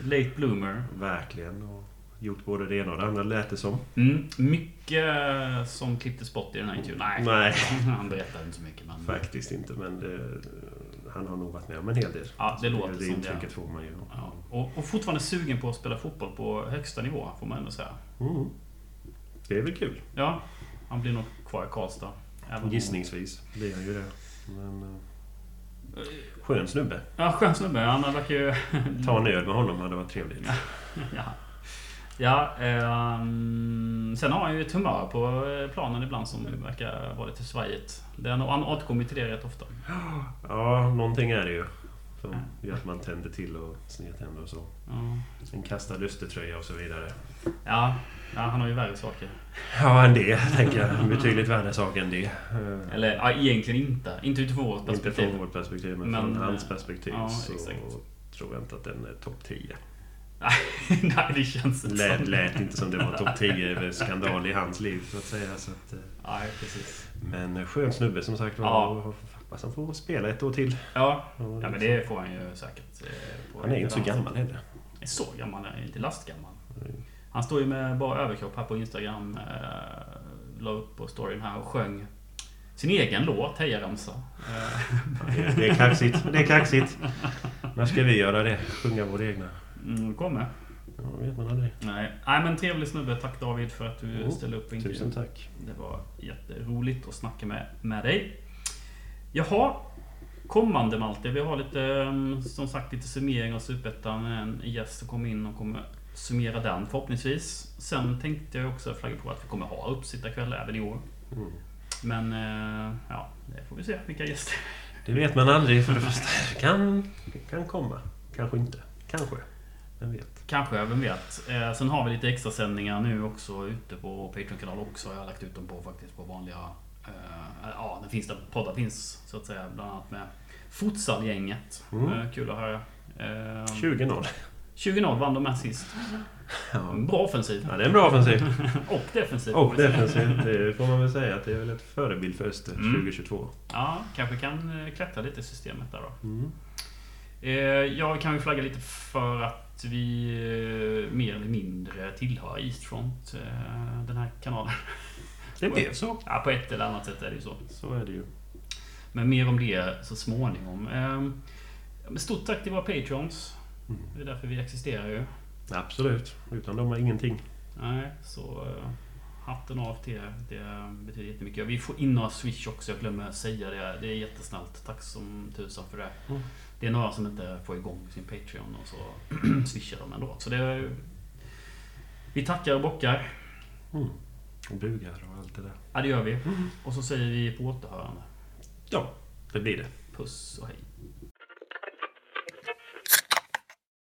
Late bloomer. verkligen. Och gjort både det ena och det andra lät det som. Mm. Mycket som klipptes bort i den här intervjun. Nej. Nej, Han berättade inte så mycket. Men... faktiskt inte. Men det, han har nog varit med om en hel del. Ja, det låter det som det. intrycket får man ju. Ja. Och, och fortfarande sugen på att spela fotboll på högsta nivå, får man ändå säga. Mm. Det är väl kul. Ja, han blir nog kvar i Karlstad. Gissningsvis blir han ju det. Men, eh, skön snubbe. Ja, skön snubbe. Han verkar ju... Ta en öl med honom hade varit trevligt. ja. Ja, ehm, sen har han ju ett humör på eh, planen ibland som verkar vara lite svajigt. Det Han återkommer till det rätt ofta. Ja, någonting är det ju. Som gör att man tänder till och snedtänder och så. Ja. En kastad lustertröja och så vidare. Ja, ja, han har ju värre saker. Ja, en det tänker jag. Betydligt värre sak än det. Eh, Eller ja, egentligen inte. Inte utifrån vårt Inte perspektiv. från vårt perspektiv, men, Men, från hans eh, perspektiv ja, så exakt. tror jag inte att den är topp 10. Nej, det känns inte Lät, som lät inte som det var topp 10 skandal i hans liv så att säga. Så att, eh, Nej, precis. men eh, skön snubbe som sagt var. Ja. Hoppas han får spela ett år till. Ja, ja men det får han ju säkert. eh, Han är ju inte så gammal heller. Är så gammal, är inte lastgammal. Han står ju med bara överkropp här på Instagram. Eh, la upp på storyn här och sjöng sin egen låt, Hejaramsa. Det är, det är kaxigt. Det är kaxigt. När ska vi göra det? Sjunga vår egna? mm, kommer. Ja, vet man aldrig. Nej. Nej, men trevlig snubbe. Tack David för att du Jo, ställde upp Tusen tack. Det var jätteroligt att snacka med, med dig. Jaha, kommande Malte. Vi har lite, mm, som sagt, lite summering av Superettan. En gäst som kommer in och kommer summera den förhoppningsvis. Sen tänkte jag också flagga på att vi kommer ha uppsittarkväll även i år. Mm. Men eh, ja, det får vi se vilka gäster. Det vet man aldrig för det första. Kan, kan komma. Kanske inte. Kanske. Vem vet. Kanske, vem vet. Eh, sen har vi lite extra sändningar nu också ute på Patreon-kanal också. Jag har lagt ut dem på faktiskt på vanliga... Eh, ja, den finns där poddar finns så att säga. Bland annat med Futsal-gänget. Mm. Eh, kul att höra. Eh, 20-0. 20-0 vann de med sist. Ja. Bra offensiv. ja, det är en bra offensiv. Och defensiv. Och defensiv. Det får man väl säga att det är väl ett förebild för Öster Mm. 2022. Ja, kanske kan eh, klättra lite i systemet där då. Mm. Jag kan ju flagga lite för att vi mer eller mindre tillhör Eastfront, den här kanalen. Det blev så. Ja, på ett eller annat sätt är det ju så. Så är det ju. Men mer om det så småningom. Ehm, Stort tack till våra Patreons. Mm. Det är därför vi existerar ju. Absolut. Utan dem är ingenting. Nej, så eh, hatten av till er. Det betyder jättemycket. Vi får in några Swish också, jag glömmer säga det. Det är jättesnällt. Tack som tusan för det. Mm. Det är några som inte får igång sin Patreon och så swishar de ändå. Så det Vi tackar och bockar. Mm. Och bugar och allt det där. Ja, det gör vi. Och så säger vi på återhörande. Ja, det blir det. Puss och hej.